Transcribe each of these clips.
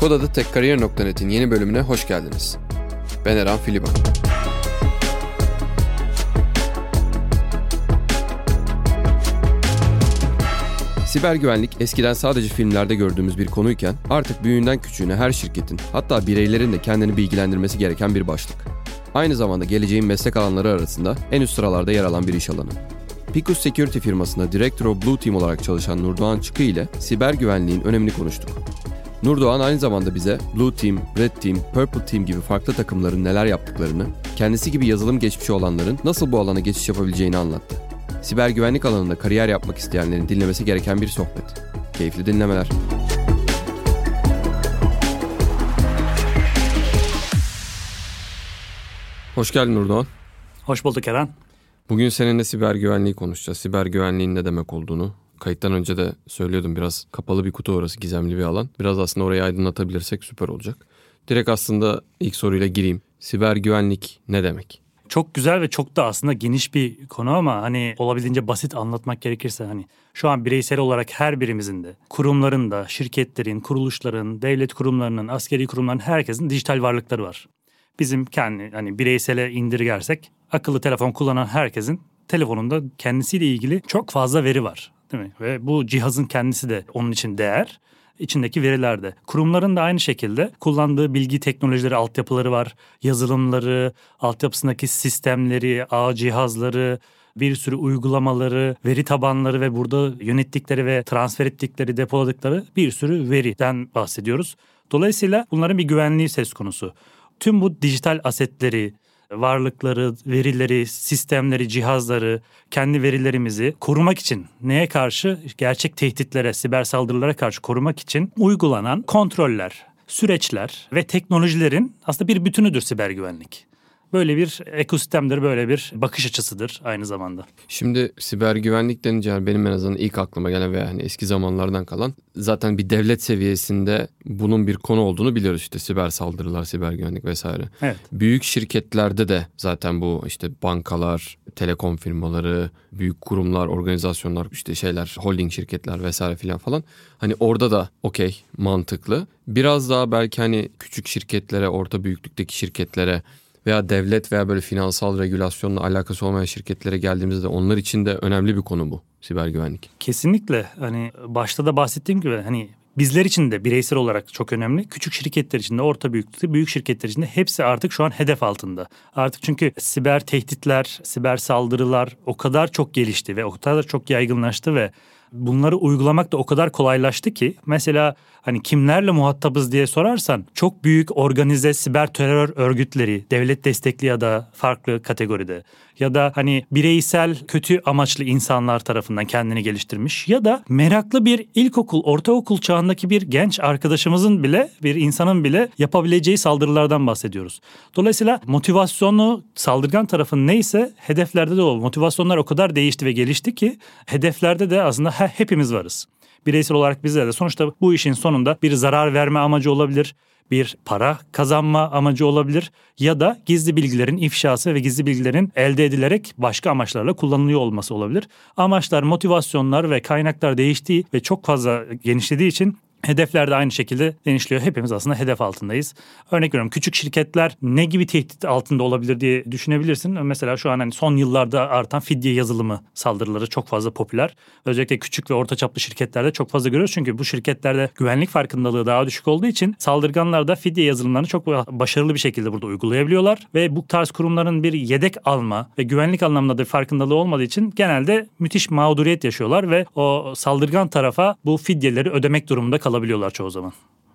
Kod tekkariyer.net'in yeni bölümüne hoş geldiniz. Ben Eren Filiban. Siber güvenlik eskiden sadece filmlerde gördüğümüz bir konuyken artık büyüğünden küçüğüne her şirketin hatta bireylerin de kendini bilgilendirmesi gereken bir başlık. Aynı zamanda geleceğin meslek alanları arasında en üst sıralarda yer alan bir iş alanı. Picus Security firmasında Director of Blue Team olarak çalışan Nurdoğan Çıkı ile siber güvenliğin önemini konuştuk. Nurdoğan aynı zamanda bize Blue Team, Red Team, Purple Team gibi farklı takımların neler yaptıklarını, kendisi gibi yazılım geçmişi olanların nasıl bu alana geçiş yapabileceğini anlattı. Siber güvenlik alanında kariyer yapmak isteyenlerin dinlemesi gereken bir sohbet. Keyifli dinlemeler. Hoş geldin Nurdoğan. Hoş bulduk Eren. Bugün seninle siber güvenliği konuşacağız. Siber güvenliğin ne demek olduğunu, kayıttan önce de söylüyordum biraz kapalı bir kutu orası gizemli bir alan. Biraz aslında orayı aydınlatabilirsek süper olacak. Direkt aslında ilk soruyla gireyim. Siber güvenlik ne demek? Çok güzel ve çok da aslında geniş bir konu ama hani olabildiğince basit anlatmak gerekirse hani şu an bireysel olarak her birimizin de kurumların da, şirketlerin, kuruluşların, devlet kurumlarının, askeri kurumların herkesin dijital varlıkları var. Bizim kendi hani bireysele indirgersek akıllı telefon kullanan herkesin telefonunda kendisiyle ilgili çok fazla veri var. Değil mi? Ve bu cihazın kendisi de onun için değer içindeki verilerde. Kurumların da aynı şekilde kullandığı bilgi teknolojileri, altyapıları var. Yazılımları, altyapısındaki sistemleri, ağ cihazları, bir sürü uygulamaları, veri tabanları ve burada yönettikleri ve transfer ettikleri, depoladıkları bir sürü veriden bahsediyoruz. Dolayısıyla bunların bir güvenliği söz konusu. Tüm bu dijital asetleri, varlıkları, verileri, sistemleri, cihazları, kendi verilerimizi korumak için neye karşı? Gerçek tehditlere, siber saldırılara karşı korumak için uygulanan kontroller, süreçler ve teknolojilerin aslında bir bütünüdür siber güvenlik. Böyle bir ekosistemdir, böyle bir bakış açısıdır aynı zamanda. Şimdi siber güvenlik denince benim en azından ilk aklıma gelen veya hani eski zamanlardan kalan zaten bir devlet seviyesinde bunun bir konu olduğunu biliyoruz işte siber saldırılar, siber güvenlik vesaire. Evet. Büyük şirketlerde de zaten bu işte bankalar, telekom firmaları, büyük kurumlar, organizasyonlar, işte şeyler, holding şirketler vesaire filan falan. Hani orada da okey mantıklı. Biraz daha belki hani küçük şirketlere, orta büyüklükteki şirketlere veya devlet veya böyle finansal regülasyonla alakası olmayan şirketlere geldiğimizde onlar için de önemli bir konu bu siber güvenlik. Kesinlikle hani başta da bahsettiğim gibi hani bizler için de bireysel olarak çok önemli. Küçük şirketler için de orta büyüklükte büyük şirketler için de hepsi artık şu an hedef altında. Artık çünkü siber tehditler, siber saldırılar o kadar çok gelişti ve o kadar çok yaygınlaştı ve bunları uygulamak da o kadar kolaylaştı ki mesela hani kimlerle muhatabız diye sorarsan çok büyük organize siber terör örgütleri devlet destekli ya da farklı kategoride ya da hani bireysel kötü amaçlı insanlar tarafından kendini geliştirmiş ya da meraklı bir ilkokul, ortaokul çağındaki bir genç arkadaşımızın bile bir insanın bile yapabileceği saldırılardan bahsediyoruz. Dolayısıyla motivasyonu saldırgan tarafın neyse hedeflerde de o motivasyonlar o kadar değişti ve gelişti ki hedeflerde de aslında hepimiz varız bireysel olarak bizler de sonuçta bu işin sonunda bir zarar verme amacı olabilir bir para kazanma amacı olabilir ya da gizli bilgilerin ifşası ve gizli bilgilerin elde edilerek başka amaçlarla kullanılıyor olması olabilir. Amaçlar, motivasyonlar ve kaynaklar değiştiği ve çok fazla genişlediği için Hedefler de aynı şekilde genişliyor. Hepimiz aslında hedef altındayız. Örnek veriyorum küçük şirketler ne gibi tehdit altında olabilir diye düşünebilirsin. Mesela şu an hani son yıllarda artan fidye yazılımı saldırıları çok fazla popüler. Özellikle küçük ve orta çaplı şirketlerde çok fazla görüyoruz. Çünkü bu şirketlerde güvenlik farkındalığı daha düşük olduğu için saldırganlar da fidye yazılımlarını çok başarılı bir şekilde burada uygulayabiliyorlar. Ve bu tarz kurumların bir yedek alma ve güvenlik anlamında da farkındalığı olmadığı için genelde müthiş mağduriyet yaşıyorlar ve o saldırgan tarafa bu fidyeleri ödemek durumunda kalabiliyorlar çoğu zaman.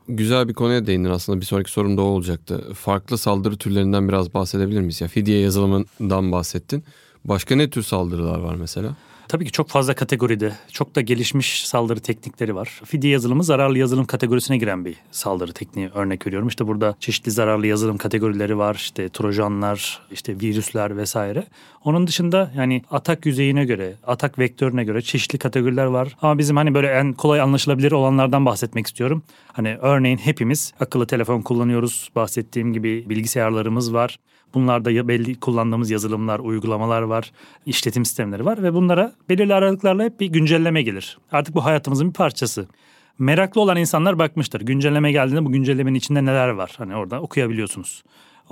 Güzel bir konuya değindin aslında. Bir sonraki sorum da o olacaktı. Farklı saldırı türlerinden biraz bahsedebilir miyiz? Ya fidye yazılımından bahsettin. Başka ne tür saldırılar var mesela? Tabii ki çok fazla kategoride, çok da gelişmiş saldırı teknikleri var. Fidye yazılımı zararlı yazılım kategorisine giren bir saldırı tekniği örnek veriyorum. İşte burada çeşitli zararlı yazılım kategorileri var. İşte trojanlar, işte virüsler vesaire. Onun dışında yani atak yüzeyine göre, atak vektörüne göre çeşitli kategoriler var. Ama bizim hani böyle en kolay anlaşılabilir olanlardan bahsetmek istiyorum. Hani örneğin hepimiz akıllı telefon kullanıyoruz. Bahsettiğim gibi bilgisayarlarımız var. Bunlarda belli kullandığımız yazılımlar, uygulamalar var, işletim sistemleri var ve bunlara belirli aralıklarla hep bir güncelleme gelir. Artık bu hayatımızın bir parçası. Meraklı olan insanlar bakmıştır. Güncelleme geldiğinde bu güncellemenin içinde neler var? Hani orada okuyabiliyorsunuz.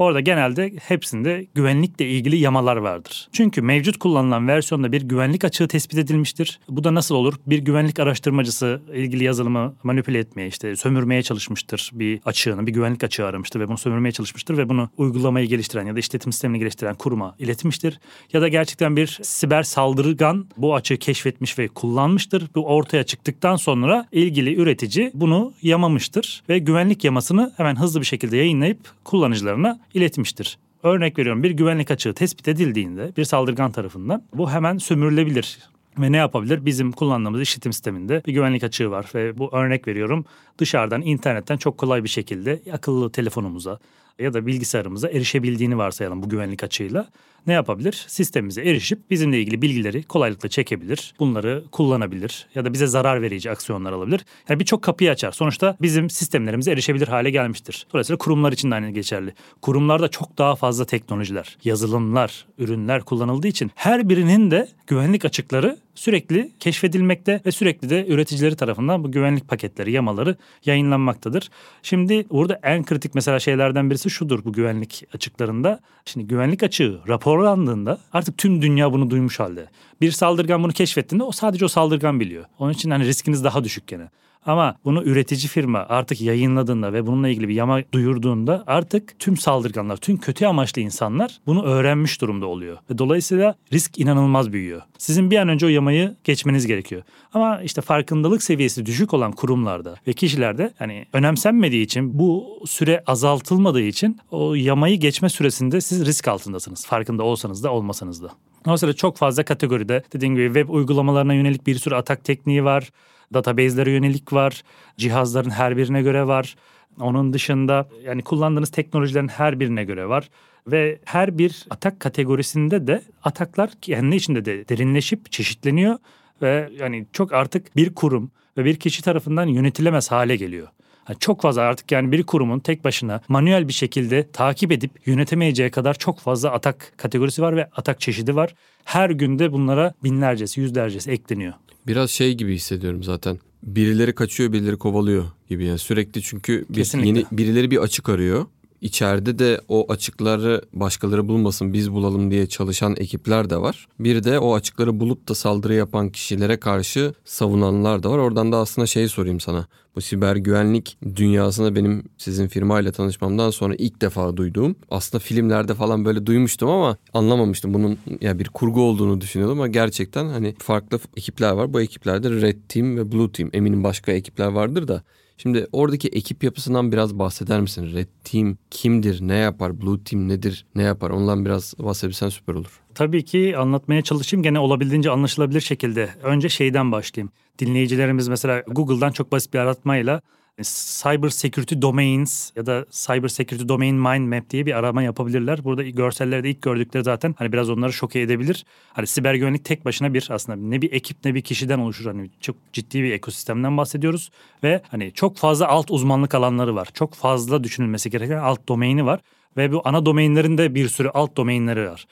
Orada genelde hepsinde güvenlikle ilgili yamalar vardır. Çünkü mevcut kullanılan versiyonda bir güvenlik açığı tespit edilmiştir. Bu da nasıl olur? Bir güvenlik araştırmacısı ilgili yazılımı manipüle etmeye işte sömürmeye çalışmıştır bir açığını, bir güvenlik açığı aramıştır ve bunu sömürmeye çalışmıştır ve bunu uygulamayı geliştiren ya da işletim sistemini geliştiren kuruma iletmiştir. Ya da gerçekten bir siber saldırgan bu açığı keşfetmiş ve kullanmıştır. Bu ortaya çıktıktan sonra ilgili üretici bunu yamamıştır ve güvenlik yamasını hemen hızlı bir şekilde yayınlayıp kullanıcılarına iletmiştir. Örnek veriyorum bir güvenlik açığı tespit edildiğinde bir saldırgan tarafından bu hemen sömürülebilir. Ve ne yapabilir? Bizim kullandığımız işletim sisteminde bir güvenlik açığı var ve bu örnek veriyorum dışarıdan internetten çok kolay bir şekilde akıllı telefonumuza ya da bilgisayarımıza erişebildiğini varsayalım bu güvenlik açığıyla. Ne yapabilir? Sistemimize erişip bizimle ilgili bilgileri kolaylıkla çekebilir. Bunları kullanabilir ya da bize zarar verici aksiyonlar alabilir. Yani birçok kapıyı açar. Sonuçta bizim sistemlerimize erişebilir hale gelmiştir. Dolayısıyla kurumlar için de aynı geçerli. Kurumlarda çok daha fazla teknolojiler, yazılımlar, ürünler kullanıldığı için her birinin de güvenlik açıkları sürekli keşfedilmekte ve sürekli de üreticileri tarafından bu güvenlik paketleri, yamaları yayınlanmaktadır. Şimdi burada en kritik mesela şeylerden birisi şudur bu güvenlik açıklarında. Şimdi güvenlik açığı raporlandığında artık tüm dünya bunu duymuş halde. Bir saldırgan bunu keşfettiğinde o sadece o saldırgan biliyor. Onun için hani riskiniz daha düşük gene. Ama bunu üretici firma artık yayınladığında ve bununla ilgili bir yama duyurduğunda artık tüm saldırganlar, tüm kötü amaçlı insanlar bunu öğrenmiş durumda oluyor. Ve dolayısıyla risk inanılmaz büyüyor. Sizin bir an önce o yamayı geçmeniz gerekiyor. Ama işte farkındalık seviyesi düşük olan kurumlarda ve kişilerde hani önemsenmediği için bu süre azaltılmadığı için o yamayı geçme süresinde siz risk altındasınız. Farkında olsanız da olmasanız da. Dolayısıyla çok fazla kategoride dediğim gibi web uygulamalarına yönelik bir sürü atak tekniği var database'lere yönelik var. Cihazların her birine göre var. Onun dışında yani kullandığınız teknolojilerin her birine göre var. Ve her bir atak kategorisinde de ataklar kendi içinde de derinleşip çeşitleniyor. Ve yani çok artık bir kurum ve bir kişi tarafından yönetilemez hale geliyor. Yani çok fazla artık yani bir kurumun tek başına manuel bir şekilde takip edip yönetemeyeceği kadar çok fazla atak kategorisi var ve atak çeşidi var. Her günde bunlara binlercesi, yüzlercesi ekleniyor. Biraz şey gibi hissediyorum zaten. Birileri kaçıyor, birileri kovalıyor gibi yani sürekli çünkü bir, yeni birileri bir açık arıyor. İçeride de o açıkları başkaları bulmasın biz bulalım diye çalışan ekipler de var. Bir de o açıkları bulup da saldırı yapan kişilere karşı savunanlar da var. Oradan da aslında şey sorayım sana. Bu siber güvenlik dünyasında benim sizin firmayla tanışmamdan sonra ilk defa duyduğum. Aslında filmlerde falan böyle duymuştum ama anlamamıştım. Bunun yani bir kurgu olduğunu düşünüyordum ama gerçekten hani farklı ekipler var. Bu ekiplerde Red Team ve Blue Team. Eminim başka ekipler vardır da Şimdi oradaki ekip yapısından biraz bahseder misin? Red Team kimdir, ne yapar, Blue Team nedir, ne yapar? Ondan biraz bahsedebilsen süper olur. Tabii ki anlatmaya çalışayım gene olabildiğince anlaşılabilir şekilde. Önce şeyden başlayayım. Dinleyicilerimiz mesela Google'dan çok basit bir aratmayla Cyber Security Domains ya da Cyber Security Domain Mind Map diye bir arama yapabilirler. Burada görsellerde ilk gördükleri zaten hani biraz onları şoke edebilir. Hani siber güvenlik tek başına bir aslında ne bir ekip ne bir kişiden oluşur. Hani çok ciddi bir ekosistemden bahsediyoruz ve hani çok fazla alt uzmanlık alanları var. Çok fazla düşünülmesi gereken alt domaini var ve bu ana domainlerin de bir sürü alt domainleri var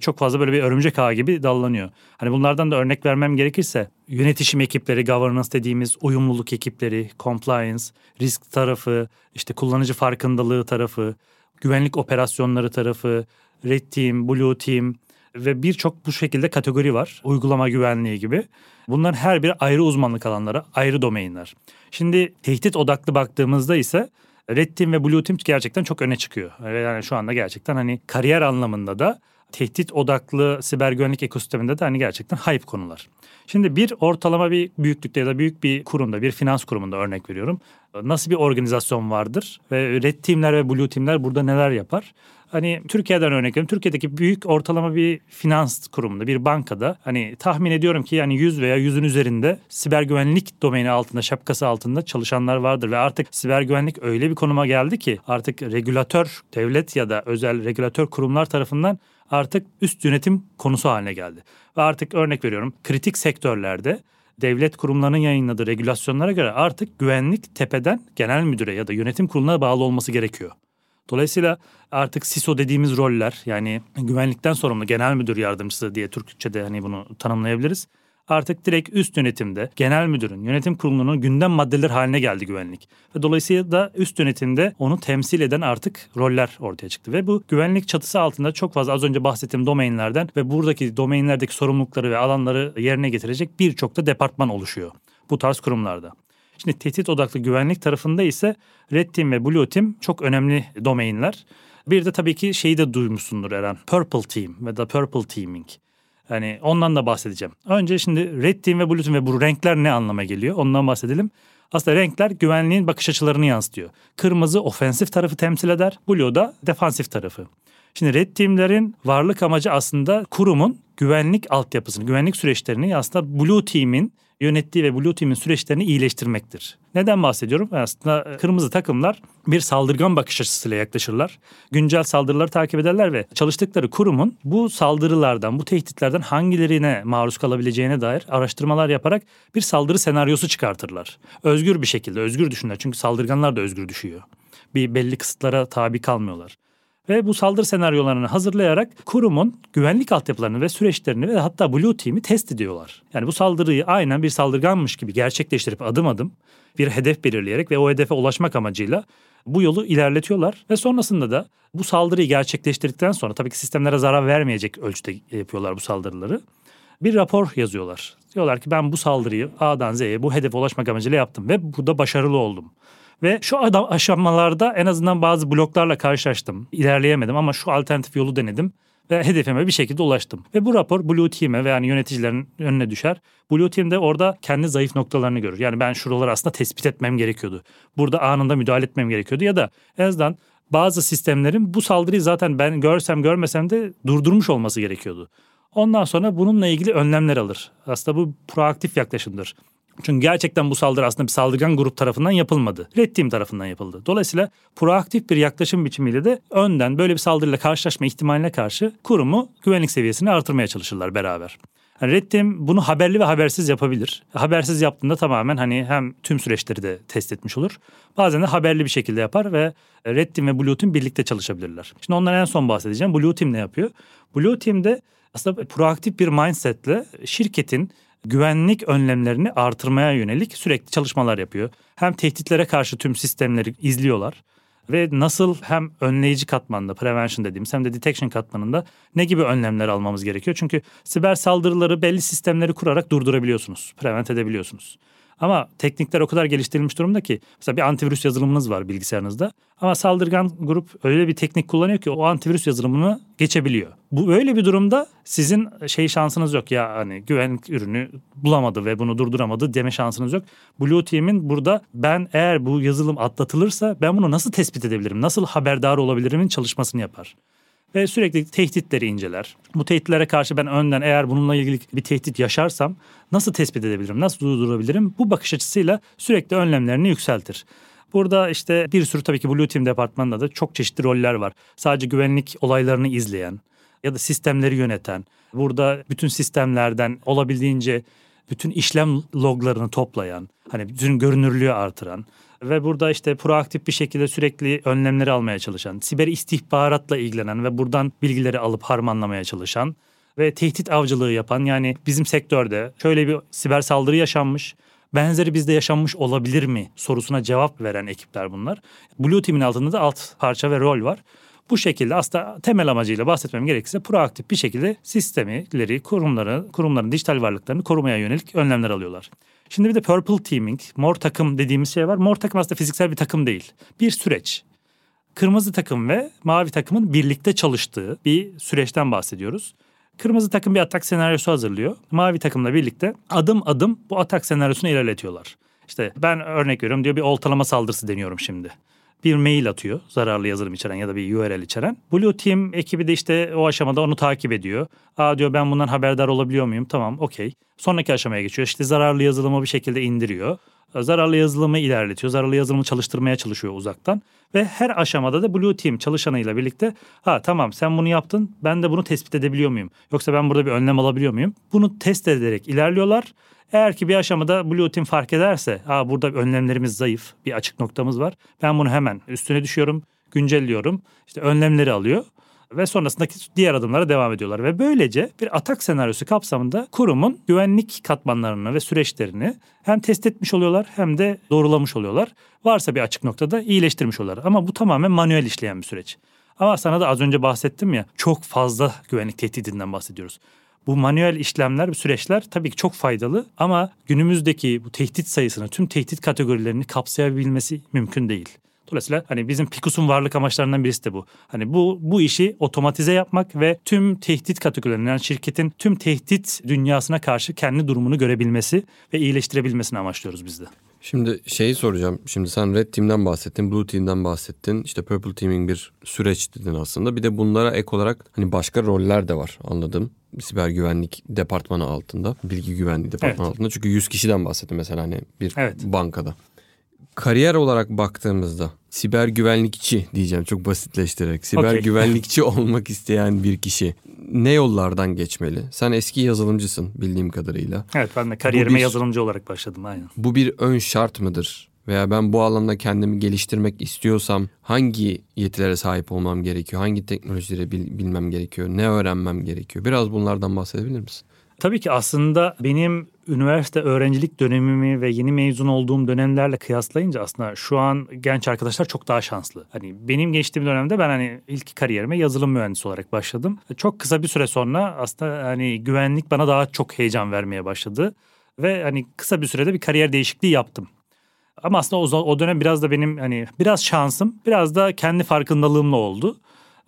çok fazla böyle bir örümcek ağı gibi dallanıyor. Hani bunlardan da örnek vermem gerekirse yönetişim ekipleri, governance dediğimiz uyumluluk ekipleri, compliance, risk tarafı, işte kullanıcı farkındalığı tarafı, güvenlik operasyonları tarafı, Red Team, Blue Team ve birçok bu şekilde kategori var. Uygulama güvenliği gibi. Bunların her biri ayrı uzmanlık alanları, ayrı domainler. Şimdi tehdit odaklı baktığımızda ise Red Team ve Blue Team gerçekten çok öne çıkıyor. Yani şu anda gerçekten hani kariyer anlamında da tehdit odaklı siber güvenlik ekosisteminde de hani gerçekten hype konular. Şimdi bir ortalama bir büyüklükte ya da büyük bir kurumda, bir finans kurumunda örnek veriyorum. Nasıl bir organizasyon vardır ve red teamler ve blue teamler burada neler yapar? Hani Türkiye'den örnek veriyorum. Türkiye'deki büyük ortalama bir finans kurumunda, bir bankada hani tahmin ediyorum ki yani 100 veya 100'ün üzerinde siber güvenlik domaini altında, şapkası altında çalışanlar vardır ve artık siber güvenlik öyle bir konuma geldi ki artık regülatör, devlet ya da özel regülatör kurumlar tarafından artık üst yönetim konusu haline geldi. Ve artık örnek veriyorum kritik sektörlerde devlet kurumlarının yayınladığı regülasyonlara göre artık güvenlik tepeden genel müdüre ya da yönetim kuruluna bağlı olması gerekiyor. Dolayısıyla artık CISO dediğimiz roller yani güvenlikten sorumlu genel müdür yardımcısı diye Türkçe'de hani bunu tanımlayabiliriz. Artık direkt üst yönetimde, genel müdürün, yönetim kurulunun gündem maddeleri haline geldi güvenlik. Ve dolayısıyla da üst yönetimde onu temsil eden artık roller ortaya çıktı. Ve bu güvenlik çatısı altında çok fazla az önce bahsettiğim domainlerden ve buradaki domainlerdeki sorumlulukları ve alanları yerine getirecek birçok da departman oluşuyor bu tarz kurumlarda. Şimdi tehdit odaklı güvenlik tarafında ise Red Team ve Blue Team çok önemli domainler. Bir de tabii ki şeyi de duymuşsundur Eren. Purple Team ve da Purple Teaming. Hani ondan da bahsedeceğim. Önce şimdi Red Team ve Blue Team ve bu renkler ne anlama geliyor? Ondan bahsedelim. Aslında renkler güvenliğin bakış açılarını yansıtıyor. Kırmızı ofensif tarafı temsil eder. Blue da defansif tarafı. Şimdi red team'lerin varlık amacı aslında kurumun güvenlik altyapısını, güvenlik süreçlerini aslında Blue Team'in yönettiği ve Blue Team'in süreçlerini iyileştirmektir. Neden bahsediyorum? Aslında e, kırmızı takımlar bir saldırgan bakış açısıyla yaklaşırlar. Güncel saldırıları takip ederler ve çalıştıkları kurumun bu saldırılardan, bu tehditlerden hangilerine maruz kalabileceğine dair araştırmalar yaparak bir saldırı senaryosu çıkartırlar. Özgür bir şekilde, özgür düşünürler. Çünkü saldırganlar da özgür düşüyor. Bir belli kısıtlara tabi kalmıyorlar ve bu saldırı senaryolarını hazırlayarak kurumun güvenlik altyapılarını ve süreçlerini ve hatta Blue Team'i test ediyorlar. Yani bu saldırıyı aynen bir saldırganmış gibi gerçekleştirip adım adım bir hedef belirleyerek ve o hedefe ulaşmak amacıyla bu yolu ilerletiyorlar ve sonrasında da bu saldırıyı gerçekleştirdikten sonra tabii ki sistemlere zarar vermeyecek ölçüde yapıyorlar bu saldırıları. Bir rapor yazıyorlar. Diyorlar ki ben bu saldırıyı A'dan Z'ye bu hedefe ulaşmak amacıyla yaptım ve burada başarılı oldum. Ve şu adam aşamalarda en azından bazı bloklarla karşılaştım. İlerleyemedim ama şu alternatif yolu denedim ve hedefime bir şekilde ulaştım. Ve bu rapor Blue Team'e ve yani yöneticilerin önüne düşer. Blue Team de orada kendi zayıf noktalarını görür. Yani ben şuraları aslında tespit etmem gerekiyordu. Burada anında müdahale etmem gerekiyordu ya da en azından bazı sistemlerin bu saldırıyı zaten ben görsem görmesem de durdurmuş olması gerekiyordu. Ondan sonra bununla ilgili önlemler alır. Aslında bu proaktif yaklaşımdır. Çünkü gerçekten bu saldırı aslında bir saldırgan grup tarafından yapılmadı. Red Team tarafından yapıldı. Dolayısıyla proaktif bir yaklaşım biçimiyle de önden böyle bir saldırıyla karşılaşma ihtimaline karşı kurumu güvenlik seviyesini artırmaya çalışırlar beraber. Yani Red Team bunu haberli ve habersiz yapabilir. Habersiz yaptığında tamamen hani hem tüm süreçleri de test etmiş olur. Bazen de haberli bir şekilde yapar ve Red Team ve Blue Team birlikte çalışabilirler. Şimdi ondan en son bahsedeceğim. Blue Team ne yapıyor? Blue Team'de aslında proaktif bir mindsetle şirketin güvenlik önlemlerini artırmaya yönelik sürekli çalışmalar yapıyor. Hem tehditlere karşı tüm sistemleri izliyorlar ve nasıl hem önleyici katmanda, prevention dediğimiz hem de detection katmanında ne gibi önlemler almamız gerekiyor? Çünkü siber saldırıları belli sistemleri kurarak durdurabiliyorsunuz, prevent edebiliyorsunuz. Ama teknikler o kadar geliştirilmiş durumda ki mesela bir antivirüs yazılımınız var bilgisayarınızda. Ama saldırgan grup öyle bir teknik kullanıyor ki o antivirüs yazılımını geçebiliyor. Bu böyle bir durumda sizin şey şansınız yok ya hani güvenlik ürünü bulamadı ve bunu durduramadı deme şansınız yok. Blue Team'in burada ben eğer bu yazılım atlatılırsa ben bunu nasıl tespit edebilirim? Nasıl haberdar olabilirimin çalışmasını yapar ve sürekli tehditleri inceler. Bu tehditlere karşı ben önden eğer bununla ilgili bir tehdit yaşarsam nasıl tespit edebilirim, nasıl durdurabilirim? Bu bakış açısıyla sürekli önlemlerini yükseltir. Burada işte bir sürü tabii ki Blue Team departmanında da çok çeşitli roller var. Sadece güvenlik olaylarını izleyen ya da sistemleri yöneten, burada bütün sistemlerden olabildiğince bütün işlem loglarını toplayan, hani bütün görünürlüğü artıran ve burada işte proaktif bir şekilde sürekli önlemleri almaya çalışan, siber istihbaratla ilgilenen ve buradan bilgileri alıp harmanlamaya çalışan ve tehdit avcılığı yapan yani bizim sektörde şöyle bir siber saldırı yaşanmış. Benzeri bizde yaşanmış olabilir mi sorusuna cevap veren ekipler bunlar. Blue Team'in altında da alt parça ve rol var. Bu şekilde aslında temel amacıyla bahsetmem gerekirse proaktif bir şekilde sistemileri, kurumları, kurumların dijital varlıklarını korumaya yönelik önlemler alıyorlar. Şimdi bir de purple teaming, mor takım dediğimiz şey var. Mor takım aslında fiziksel bir takım değil. Bir süreç. Kırmızı takım ve mavi takımın birlikte çalıştığı bir süreçten bahsediyoruz. Kırmızı takım bir atak senaryosu hazırlıyor. Mavi takımla birlikte adım adım bu atak senaryosunu ilerletiyorlar. İşte ben örnek veriyorum diyor bir oltalama saldırısı deniyorum şimdi bir mail atıyor zararlı yazılım içeren ya da bir URL içeren. Blue Team ekibi de işte o aşamada onu takip ediyor. Aa diyor ben bundan haberdar olabiliyor muyum? Tamam okey. Sonraki aşamaya geçiyor. İşte zararlı yazılımı bir şekilde indiriyor. Zararlı yazılımı ilerletiyor. Zararlı yazılımı çalıştırmaya çalışıyor uzaktan. Ve her aşamada da Blue Team çalışanıyla birlikte ha tamam sen bunu yaptın ben de bunu tespit edebiliyor muyum? Yoksa ben burada bir önlem alabiliyor muyum? Bunu test ederek ilerliyorlar. Eğer ki bir aşamada Blue Team fark ederse Aa, burada önlemlerimiz zayıf bir açık noktamız var. Ben bunu hemen üstüne düşüyorum güncelliyorum. İşte önlemleri alıyor ve sonrasındaki diğer adımlara devam ediyorlar. Ve böylece bir atak senaryosu kapsamında kurumun güvenlik katmanlarını ve süreçlerini hem test etmiş oluyorlar hem de doğrulamış oluyorlar. Varsa bir açık noktada iyileştirmiş oluyorlar. Ama bu tamamen manuel işleyen bir süreç. Ama sana da az önce bahsettim ya çok fazla güvenlik tehdidinden bahsediyoruz. Bu manuel işlemler, süreçler tabii ki çok faydalı ama günümüzdeki bu tehdit sayısını, tüm tehdit kategorilerini kapsayabilmesi mümkün değil. Dolayısıyla hani bizim Pikus'un varlık amaçlarından birisi de bu. Hani bu bu işi otomatize yapmak ve tüm tehdit kategorilerinin yani şirketin tüm tehdit dünyasına karşı kendi durumunu görebilmesi ve iyileştirebilmesini amaçlıyoruz biz de. Şimdi şeyi soracağım. Şimdi sen Red Team'den bahsettin, Blue Team'den bahsettin. İşte Purple Team'in bir süreç dedin aslında. Bir de bunlara ek olarak hani başka roller de var anladım. Siber güvenlik departmanı altında, bilgi güvenliği departmanı evet. altında. Çünkü 100 kişiden bahsettim mesela hani bir evet. bankada. Kariyer olarak baktığımızda siber güvenlikçi diyeceğim çok basitleştirerek. Siber okay. güvenlikçi olmak isteyen bir kişi ne yollardan geçmeli? Sen eski yazılımcısın bildiğim kadarıyla. Evet ben de kariyerime bir, yazılımcı olarak başladım aynen. Bu bir ön şart mıdır? Veya ben bu alanda kendimi geliştirmek istiyorsam hangi yetilere sahip olmam gerekiyor? Hangi teknolojileri bil, bilmem gerekiyor? Ne öğrenmem gerekiyor? Biraz bunlardan bahsedebilir misin? Tabii ki aslında benim üniversite öğrencilik dönemimi ve yeni mezun olduğum dönemlerle kıyaslayınca aslında şu an genç arkadaşlar çok daha şanslı. Hani benim geçtiğim dönemde ben hani ilk kariyerime yazılım mühendisi olarak başladım. Çok kısa bir süre sonra aslında hani güvenlik bana daha çok heyecan vermeye başladı ve hani kısa bir sürede bir kariyer değişikliği yaptım. Ama aslında o, o dönem biraz da benim hani biraz şansım, biraz da kendi farkındalığımla oldu.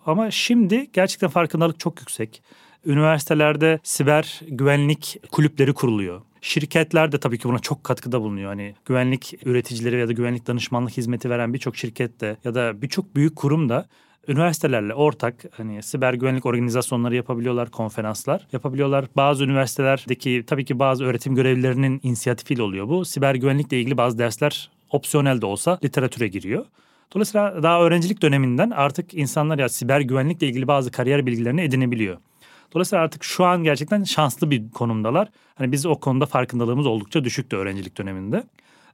Ama şimdi gerçekten farkındalık çok yüksek. Üniversitelerde siber güvenlik kulüpleri kuruluyor. Şirketler de tabii ki buna çok katkıda bulunuyor. Hani güvenlik üreticileri ya da güvenlik danışmanlık hizmeti veren birçok şirket de ya da birçok büyük kurum da üniversitelerle ortak hani siber güvenlik organizasyonları yapabiliyorlar, konferanslar yapabiliyorlar. Bazı üniversitelerdeki tabii ki bazı öğretim görevlilerinin inisiyatifiyle oluyor bu. Siber güvenlikle ilgili bazı dersler opsiyonel de olsa literatüre giriyor. Dolayısıyla daha öğrencilik döneminden artık insanlar ya siber güvenlikle ilgili bazı kariyer bilgilerini edinebiliyor. Dolayısıyla artık şu an gerçekten şanslı bir konumdalar. Hani biz o konuda farkındalığımız oldukça düşüktü öğrencilik döneminde.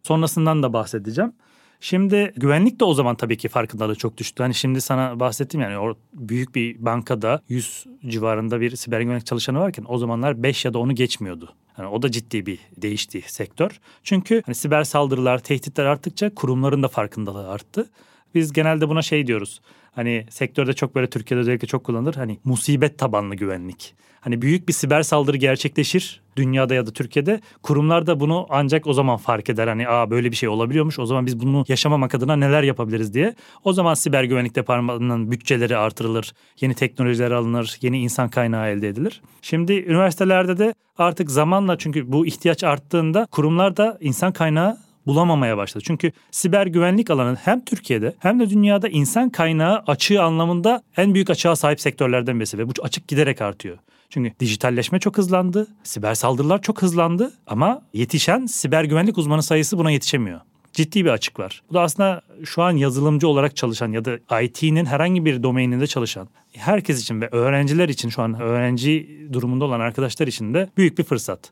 Sonrasından da bahsedeceğim. Şimdi güvenlik de o zaman tabii ki farkındalığı çok düştü. Hani şimdi sana bahsettim yani o büyük bir bankada 100 civarında bir siber güvenlik çalışanı varken o zamanlar 5 ya da onu geçmiyordu. Yani o da ciddi bir değişti sektör. Çünkü hani siber saldırılar, tehditler arttıkça kurumların da farkındalığı arttı. Biz genelde buna şey diyoruz. Hani sektörde çok böyle Türkiye'de özellikle çok kullanılır. Hani musibet tabanlı güvenlik. Hani büyük bir siber saldırı gerçekleşir dünyada ya da Türkiye'de. Kurumlar da bunu ancak o zaman fark eder. Hani aa böyle bir şey olabiliyormuş. O zaman biz bunu yaşamamak adına neler yapabiliriz diye. O zaman siber güvenlik departmanının bütçeleri artırılır. Yeni teknolojiler alınır. Yeni insan kaynağı elde edilir. Şimdi üniversitelerde de artık zamanla çünkü bu ihtiyaç arttığında kurumlar da insan kaynağı bulamamaya başladı. Çünkü siber güvenlik alanı hem Türkiye'de hem de dünyada insan kaynağı açığı anlamında en büyük açığa sahip sektörlerden birisi ve bu açık giderek artıyor. Çünkü dijitalleşme çok hızlandı, siber saldırılar çok hızlandı ama yetişen siber güvenlik uzmanı sayısı buna yetişemiyor. Ciddi bir açık var. Bu da aslında şu an yazılımcı olarak çalışan ya da IT'nin herhangi bir domaininde çalışan herkes için ve öğrenciler için şu an öğrenci durumunda olan arkadaşlar için de büyük bir fırsat.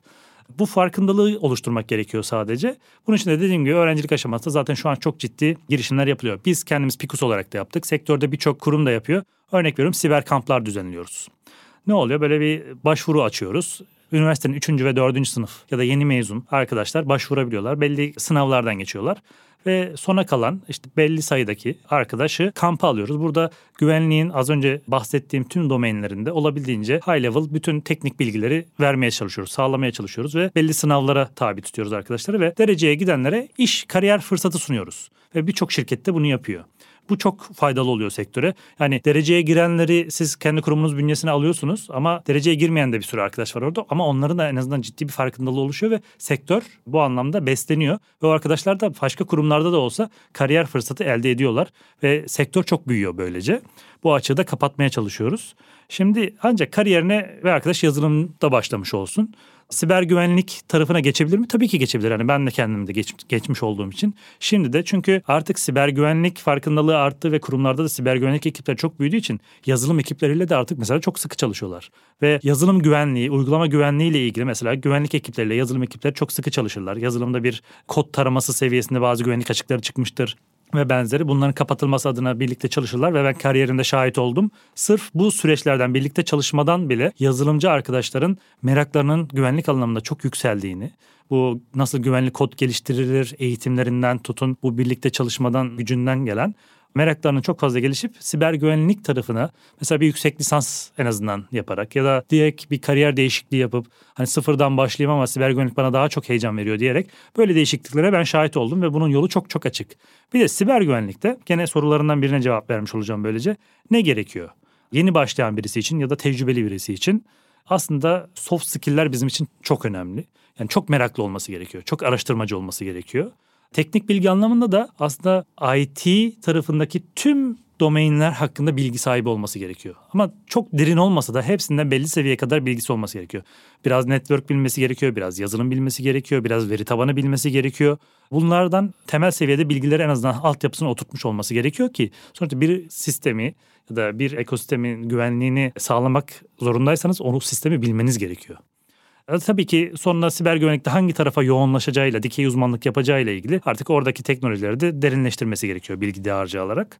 Bu farkındalığı oluşturmak gerekiyor sadece. Bunun için de dediğim gibi öğrencilik aşamasında zaten şu an çok ciddi girişimler yapılıyor. Biz kendimiz Pikus olarak da yaptık. Sektörde birçok kurum da yapıyor. Örnek veriyorum siber kamplar düzenliyoruz. Ne oluyor? Böyle bir başvuru açıyoruz üniversitenin 3. ve 4. sınıf ya da yeni mezun arkadaşlar başvurabiliyorlar. Belli sınavlardan geçiyorlar ve sona kalan işte belli sayıdaki arkadaşı kampa alıyoruz. Burada güvenliğin az önce bahsettiğim tüm domainlerinde olabildiğince high level bütün teknik bilgileri vermeye çalışıyoruz, sağlamaya çalışıyoruz ve belli sınavlara tabi tutuyoruz arkadaşları ve dereceye gidenlere iş, kariyer fırsatı sunuyoruz. Ve birçok şirkette bunu yapıyor. Bu çok faydalı oluyor sektöre. Yani dereceye girenleri siz kendi kurumunuz bünyesine alıyorsunuz ama dereceye girmeyen de bir sürü arkadaş var orada ama onların da en azından ciddi bir farkındalığı oluşuyor ve sektör bu anlamda besleniyor. Ve o arkadaşlar da başka kurumlarda da olsa kariyer fırsatı elde ediyorlar ve sektör çok büyüyor böylece. Bu açığı da kapatmaya çalışıyoruz. Şimdi ancak kariyerine ve arkadaş yazılımda başlamış olsun siber güvenlik tarafına geçebilir mi? Tabii ki geçebilir. Hani ben de kendimde geç, geçmiş olduğum için. Şimdi de çünkü artık siber güvenlik farkındalığı arttı ve kurumlarda da siber güvenlik ekipleri çok büyüdüğü için yazılım ekipleriyle de artık mesela çok sıkı çalışıyorlar. Ve yazılım güvenliği, uygulama güvenliği ile ilgili mesela güvenlik ekipleriyle yazılım ekipleri çok sıkı çalışırlar. Yazılımda bir kod taraması seviyesinde bazı güvenlik açıkları çıkmıştır ve benzeri bunların kapatılması adına birlikte çalışırlar ve ben kariyerimde şahit oldum. Sırf bu süreçlerden birlikte çalışmadan bile yazılımcı arkadaşların meraklarının güvenlik anlamında çok yükseldiğini, bu nasıl güvenlik kod geliştirilir eğitimlerinden tutun bu birlikte çalışmadan gücünden gelen meraklarının çok fazla gelişip siber güvenlik tarafına mesela bir yüksek lisans en azından yaparak ya da direkt bir kariyer değişikliği yapıp hani sıfırdan başlayayım ama siber güvenlik bana daha çok heyecan veriyor diyerek böyle değişikliklere ben şahit oldum ve bunun yolu çok çok açık. Bir de siber güvenlikte gene sorularından birine cevap vermiş olacağım böylece. Ne gerekiyor? Yeni başlayan birisi için ya da tecrübeli birisi için aslında soft skill'ler bizim için çok önemli. Yani çok meraklı olması gerekiyor. Çok araştırmacı olması gerekiyor. Teknik bilgi anlamında da aslında IT tarafındaki tüm domainler hakkında bilgi sahibi olması gerekiyor. Ama çok derin olmasa da hepsinden belli seviyeye kadar bilgisi olması gerekiyor. Biraz network bilmesi gerekiyor, biraz yazılım bilmesi gerekiyor, biraz veri tabanı bilmesi gerekiyor. Bunlardan temel seviyede bilgileri en azından altyapısına oturtmuş olması gerekiyor ki sonuçta bir sistemi ya da bir ekosistemin güvenliğini sağlamak zorundaysanız onu sistemi bilmeniz gerekiyor. E, tabii ki sonra siber güvenlikte hangi tarafa yoğunlaşacağıyla, dikey uzmanlık yapacağıyla ilgili artık oradaki teknolojileri de derinleştirmesi gerekiyor bilgi dağarcığı alarak.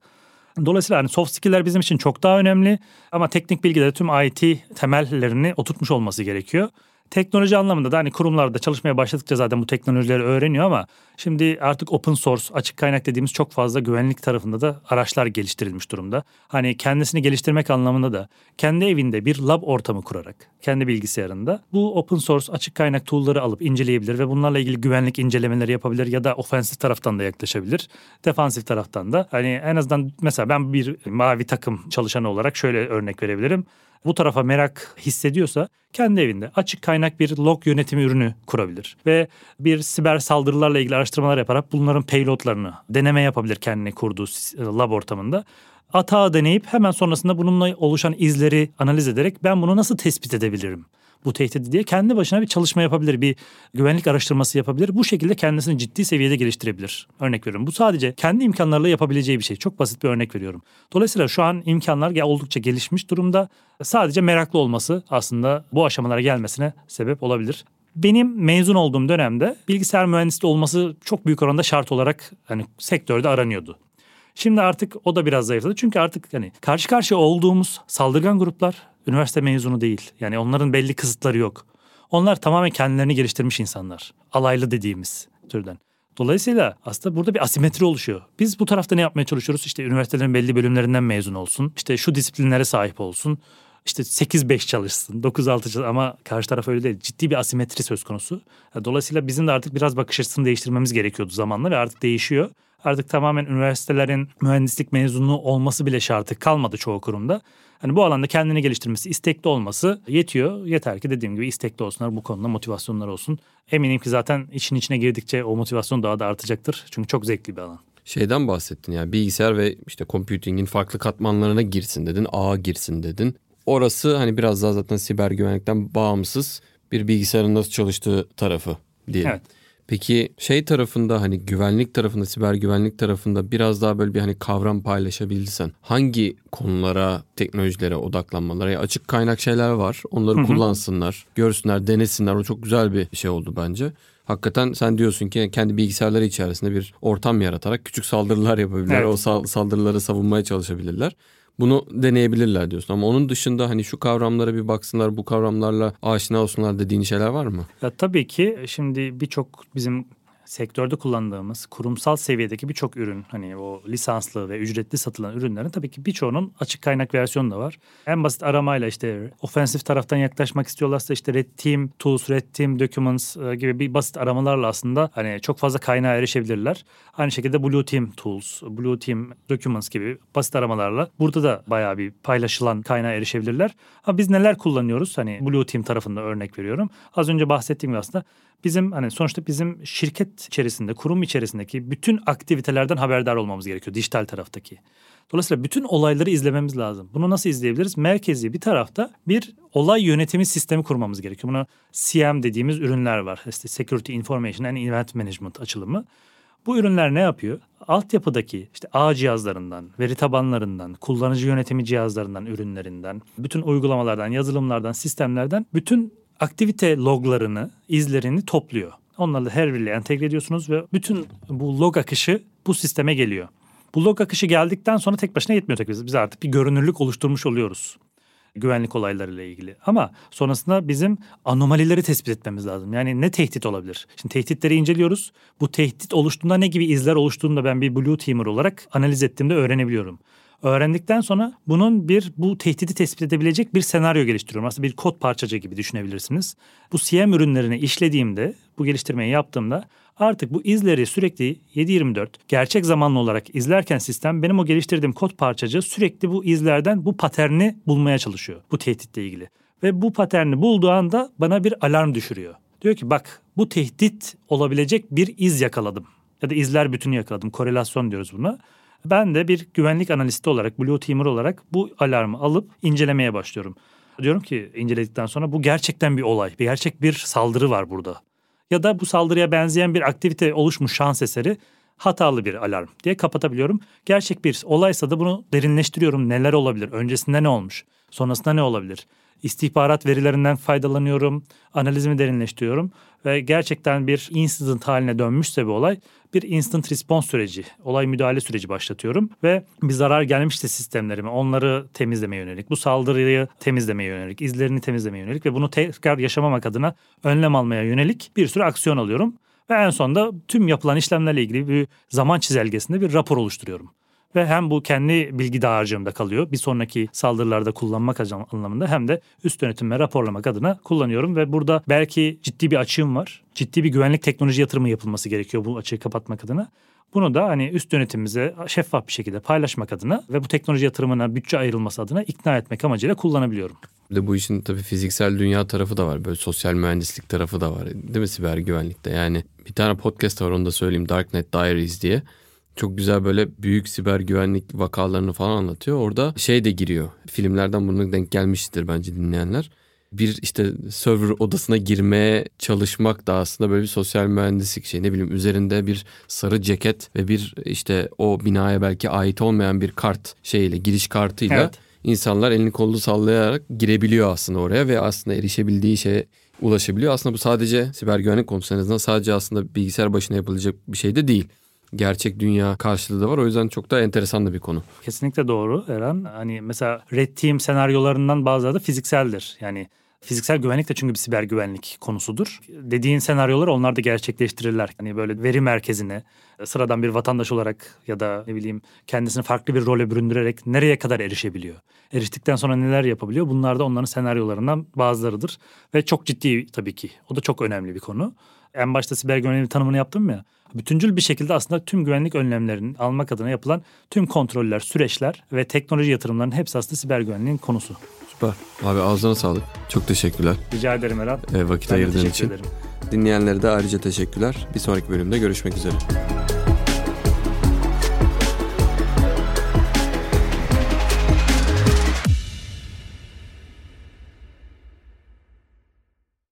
Dolayısıyla hani soft skill'ler bizim için çok daha önemli ama teknik bilgileri tüm IT temellerini oturtmuş olması gerekiyor. Teknoloji anlamında da hani kurumlarda çalışmaya başladıkça zaten bu teknolojileri öğreniyor ama şimdi artık open source, açık kaynak dediğimiz çok fazla güvenlik tarafında da araçlar geliştirilmiş durumda. Hani kendisini geliştirmek anlamında da kendi evinde bir lab ortamı kurarak, kendi bilgisayarında bu open source açık kaynak tool'ları alıp inceleyebilir ve bunlarla ilgili güvenlik incelemeleri yapabilir ya da ofensif taraftan da yaklaşabilir. Defansif taraftan da hani en azından mesela ben bir mavi takım çalışanı olarak şöyle örnek verebilirim bu tarafa merak hissediyorsa kendi evinde açık kaynak bir log yönetimi ürünü kurabilir. Ve bir siber saldırılarla ilgili araştırmalar yaparak bunların payloadlarını deneme yapabilir kendine kurduğu lab ortamında. Atağı deneyip hemen sonrasında bununla oluşan izleri analiz ederek ben bunu nasıl tespit edebilirim? Bu tehdidi diye kendi başına bir çalışma yapabilir, bir güvenlik araştırması yapabilir. Bu şekilde kendisini ciddi seviyede geliştirebilir. Örnek veriyorum. Bu sadece kendi imkanlarıyla yapabileceği bir şey. Çok basit bir örnek veriyorum. Dolayısıyla şu an imkanlar oldukça gelişmiş durumda. Sadece meraklı olması aslında bu aşamalara gelmesine sebep olabilir. Benim mezun olduğum dönemde bilgisayar mühendisliği olması çok büyük oranda şart olarak hani sektörde aranıyordu. Şimdi artık o da biraz zayıfladı. Çünkü artık hani karşı karşıya olduğumuz saldırgan gruplar üniversite mezunu değil. Yani onların belli kısıtları yok. Onlar tamamen kendilerini geliştirmiş insanlar. Alaylı dediğimiz türden. Dolayısıyla aslında burada bir asimetri oluşuyor. Biz bu tarafta ne yapmaya çalışıyoruz? İşte üniversitelerin belli bölümlerinden mezun olsun. İşte şu disiplinlere sahip olsun. İşte 8-5 çalışsın, 9-6 çalışsın ama karşı taraf öyle değil. Ciddi bir asimetri söz konusu. Dolayısıyla bizim de artık biraz bakış açısını değiştirmemiz gerekiyordu zamanla ve artık değişiyor. Artık tamamen üniversitelerin mühendislik mezunu olması bile şartı kalmadı çoğu kurumda. Hani bu alanda kendini geliştirmesi, istekli olması yetiyor. Yeter ki dediğim gibi istekli olsunlar bu konuda motivasyonlar olsun. Eminim ki zaten işin içine girdikçe o motivasyon daha da artacaktır. Çünkü çok zevkli bir alan. Şeyden bahsettin yani bilgisayar ve işte computing'in farklı katmanlarına girsin dedin, ağa girsin dedin. Orası hani biraz daha zaten siber güvenlikten bağımsız bir bilgisayarın nasıl çalıştığı tarafı diyelim. Evet. Peki şey tarafında hani güvenlik tarafında, siber güvenlik tarafında biraz daha böyle bir hani kavram paylaşabilsen hangi konulara, teknolojilere odaklanmaları? Yani açık kaynak şeyler var. Onları Hı-hı. kullansınlar, görsünler, denesinler. O çok güzel bir şey oldu bence. Hakikaten sen diyorsun ki kendi bilgisayarları içerisinde bir ortam yaratarak küçük saldırılar yapabilirler. Evet. O saldırıları savunmaya çalışabilirler bunu deneyebilirler diyorsun. Ama onun dışında hani şu kavramlara bir baksınlar, bu kavramlarla aşina olsunlar dediğin şeyler var mı? Ya tabii ki şimdi birçok bizim sektörde kullandığımız kurumsal seviyedeki birçok ürün hani o lisanslı ve ücretli satılan ürünlerin tabii ki birçoğunun açık kaynak versiyonu da var. En basit aramayla işte ofensif taraftan yaklaşmak istiyorlarsa işte Red Team Tools, Red Team Documents e, gibi bir basit aramalarla aslında hani çok fazla kaynağa erişebilirler. Aynı şekilde Blue Team Tools, Blue Team Documents gibi basit aramalarla burada da bayağı bir paylaşılan kaynağa erişebilirler. Ama biz neler kullanıyoruz? Hani Blue Team tarafında örnek veriyorum. Az önce bahsettiğim gibi aslında bizim hani sonuçta bizim şirket içerisinde, kurum içerisindeki bütün aktivitelerden haberdar olmamız gerekiyor dijital taraftaki. Dolayısıyla bütün olayları izlememiz lazım. Bunu nasıl izleyebiliriz? Merkezi bir tarafta bir olay yönetimi sistemi kurmamız gerekiyor. Buna CM dediğimiz ürünler var. İşte Security Information and Event Management açılımı. Bu ürünler ne yapıyor? Altyapıdaki işte ağ cihazlarından, veri tabanlarından, kullanıcı yönetimi cihazlarından, ürünlerinden, bütün uygulamalardan, yazılımlardan, sistemlerden bütün aktivite loglarını, izlerini topluyor. Onlarla her biriyle entegre ediyorsunuz ve bütün bu log akışı bu sisteme geliyor. Bu log akışı geldikten sonra tek başına yetmiyor tabii. Biz, artık bir görünürlük oluşturmuş oluyoruz güvenlik olaylarıyla ilgili. Ama sonrasında bizim anomalileri tespit etmemiz lazım. Yani ne tehdit olabilir? Şimdi tehditleri inceliyoruz. Bu tehdit oluştuğunda ne gibi izler oluştuğunda ben bir blue teamer olarak analiz ettiğimde öğrenebiliyorum. Öğrendikten sonra bunun bir bu tehdidi tespit edebilecek bir senaryo geliştiriyorum. Aslında bir kod parçacığı gibi düşünebilirsiniz. Bu CM ürünlerini işlediğimde, bu geliştirmeyi yaptığımda artık bu izleri sürekli 7-24 gerçek zamanlı olarak izlerken sistem benim o geliştirdiğim kod parçacığı sürekli bu izlerden bu paterni bulmaya çalışıyor bu tehditle ilgili. Ve bu paterni bulduğu anda bana bir alarm düşürüyor. Diyor ki bak bu tehdit olabilecek bir iz yakaladım. Ya da izler bütünü yakaladım. Korelasyon diyoruz buna. Ben de bir güvenlik analisti olarak, Blue Teamer olarak bu alarmı alıp incelemeye başlıyorum. Diyorum ki inceledikten sonra bu gerçekten bir olay, bir gerçek bir saldırı var burada. Ya da bu saldırıya benzeyen bir aktivite oluşmuş şans eseri hatalı bir alarm diye kapatabiliyorum. Gerçek bir olaysa da bunu derinleştiriyorum. Neler olabilir? Öncesinde ne olmuş? Sonrasında ne olabilir? istihbarat verilerinden faydalanıyorum, analizimi derinleştiriyorum ve gerçekten bir incident haline dönmüşse bir olay bir instant response süreci, olay müdahale süreci başlatıyorum ve bir zarar gelmişse sistemlerime onları temizlemeye yönelik, bu saldırıyı temizlemeye yönelik, izlerini temizlemeye yönelik ve bunu tekrar yaşamamak adına önlem almaya yönelik bir sürü aksiyon alıyorum. Ve en sonunda tüm yapılan işlemlerle ilgili bir zaman çizelgesinde bir rapor oluşturuyorum ve hem bu kendi bilgi dağarcığımda kalıyor bir sonraki saldırılarda kullanmak anlamında hem de üst yönetime raporlamak adına kullanıyorum ve burada belki ciddi bir açığım var. Ciddi bir güvenlik teknoloji yatırımı yapılması gerekiyor bu açığı kapatmak adına. Bunu da hani üst yönetimimize şeffaf bir şekilde paylaşmak adına ve bu teknoloji yatırımına bütçe ayrılması adına ikna etmek amacıyla kullanabiliyorum. Bir de bu işin tabii fiziksel dünya tarafı da var. Böyle sosyal mühendislik tarafı da var. Değil mi siber güvenlikte? Yani bir tane podcast var onu da söyleyeyim. Darknet Diaries diye çok güzel böyle büyük siber güvenlik vakalarını falan anlatıyor. Orada şey de giriyor. Filmlerden bunu denk gelmiştir bence dinleyenler. Bir işte server odasına girmeye çalışmak da aslında böyle bir sosyal mühendislik şey ne bileyim üzerinde bir sarı ceket ve bir işte o binaya belki ait olmayan bir kart şeyle giriş kartıyla evet. insanlar elini kolunu sallayarak girebiliyor aslında oraya ve aslında erişebildiği şeye ulaşabiliyor. Aslında bu sadece siber güvenlik konusu en azından sadece aslında bilgisayar başına yapılacak bir şey de değil gerçek dünya karşılığı da var. O yüzden çok da enteresan da bir konu. Kesinlikle doğru Eren. Hani mesela Red Team senaryolarından bazıları da fizikseldir. Yani Fiziksel güvenlik de çünkü bir siber güvenlik konusudur. Dediğin senaryoları onlar da gerçekleştirirler. Hani böyle veri merkezine sıradan bir vatandaş olarak ya da ne bileyim kendisini farklı bir role büründürerek nereye kadar erişebiliyor? Eriştikten sonra neler yapabiliyor? Bunlar da onların senaryolarından bazılarıdır. Ve çok ciddi tabii ki. O da çok önemli bir konu. En başta siber güvenlik tanımını yaptım ya bütüncül bir şekilde aslında tüm güvenlik önlemlerinin almak adına yapılan tüm kontroller, süreçler ve teknoloji yatırımlarının hepsi aslında siber güvenliğin konusu. Süper. Abi ağzına sağlık. Çok teşekkürler. Rica ederim Eren. E, vakit ben ayırdığın için. Ederim. Dinleyenlere de ayrıca teşekkürler. Bir sonraki bölümde görüşmek üzere.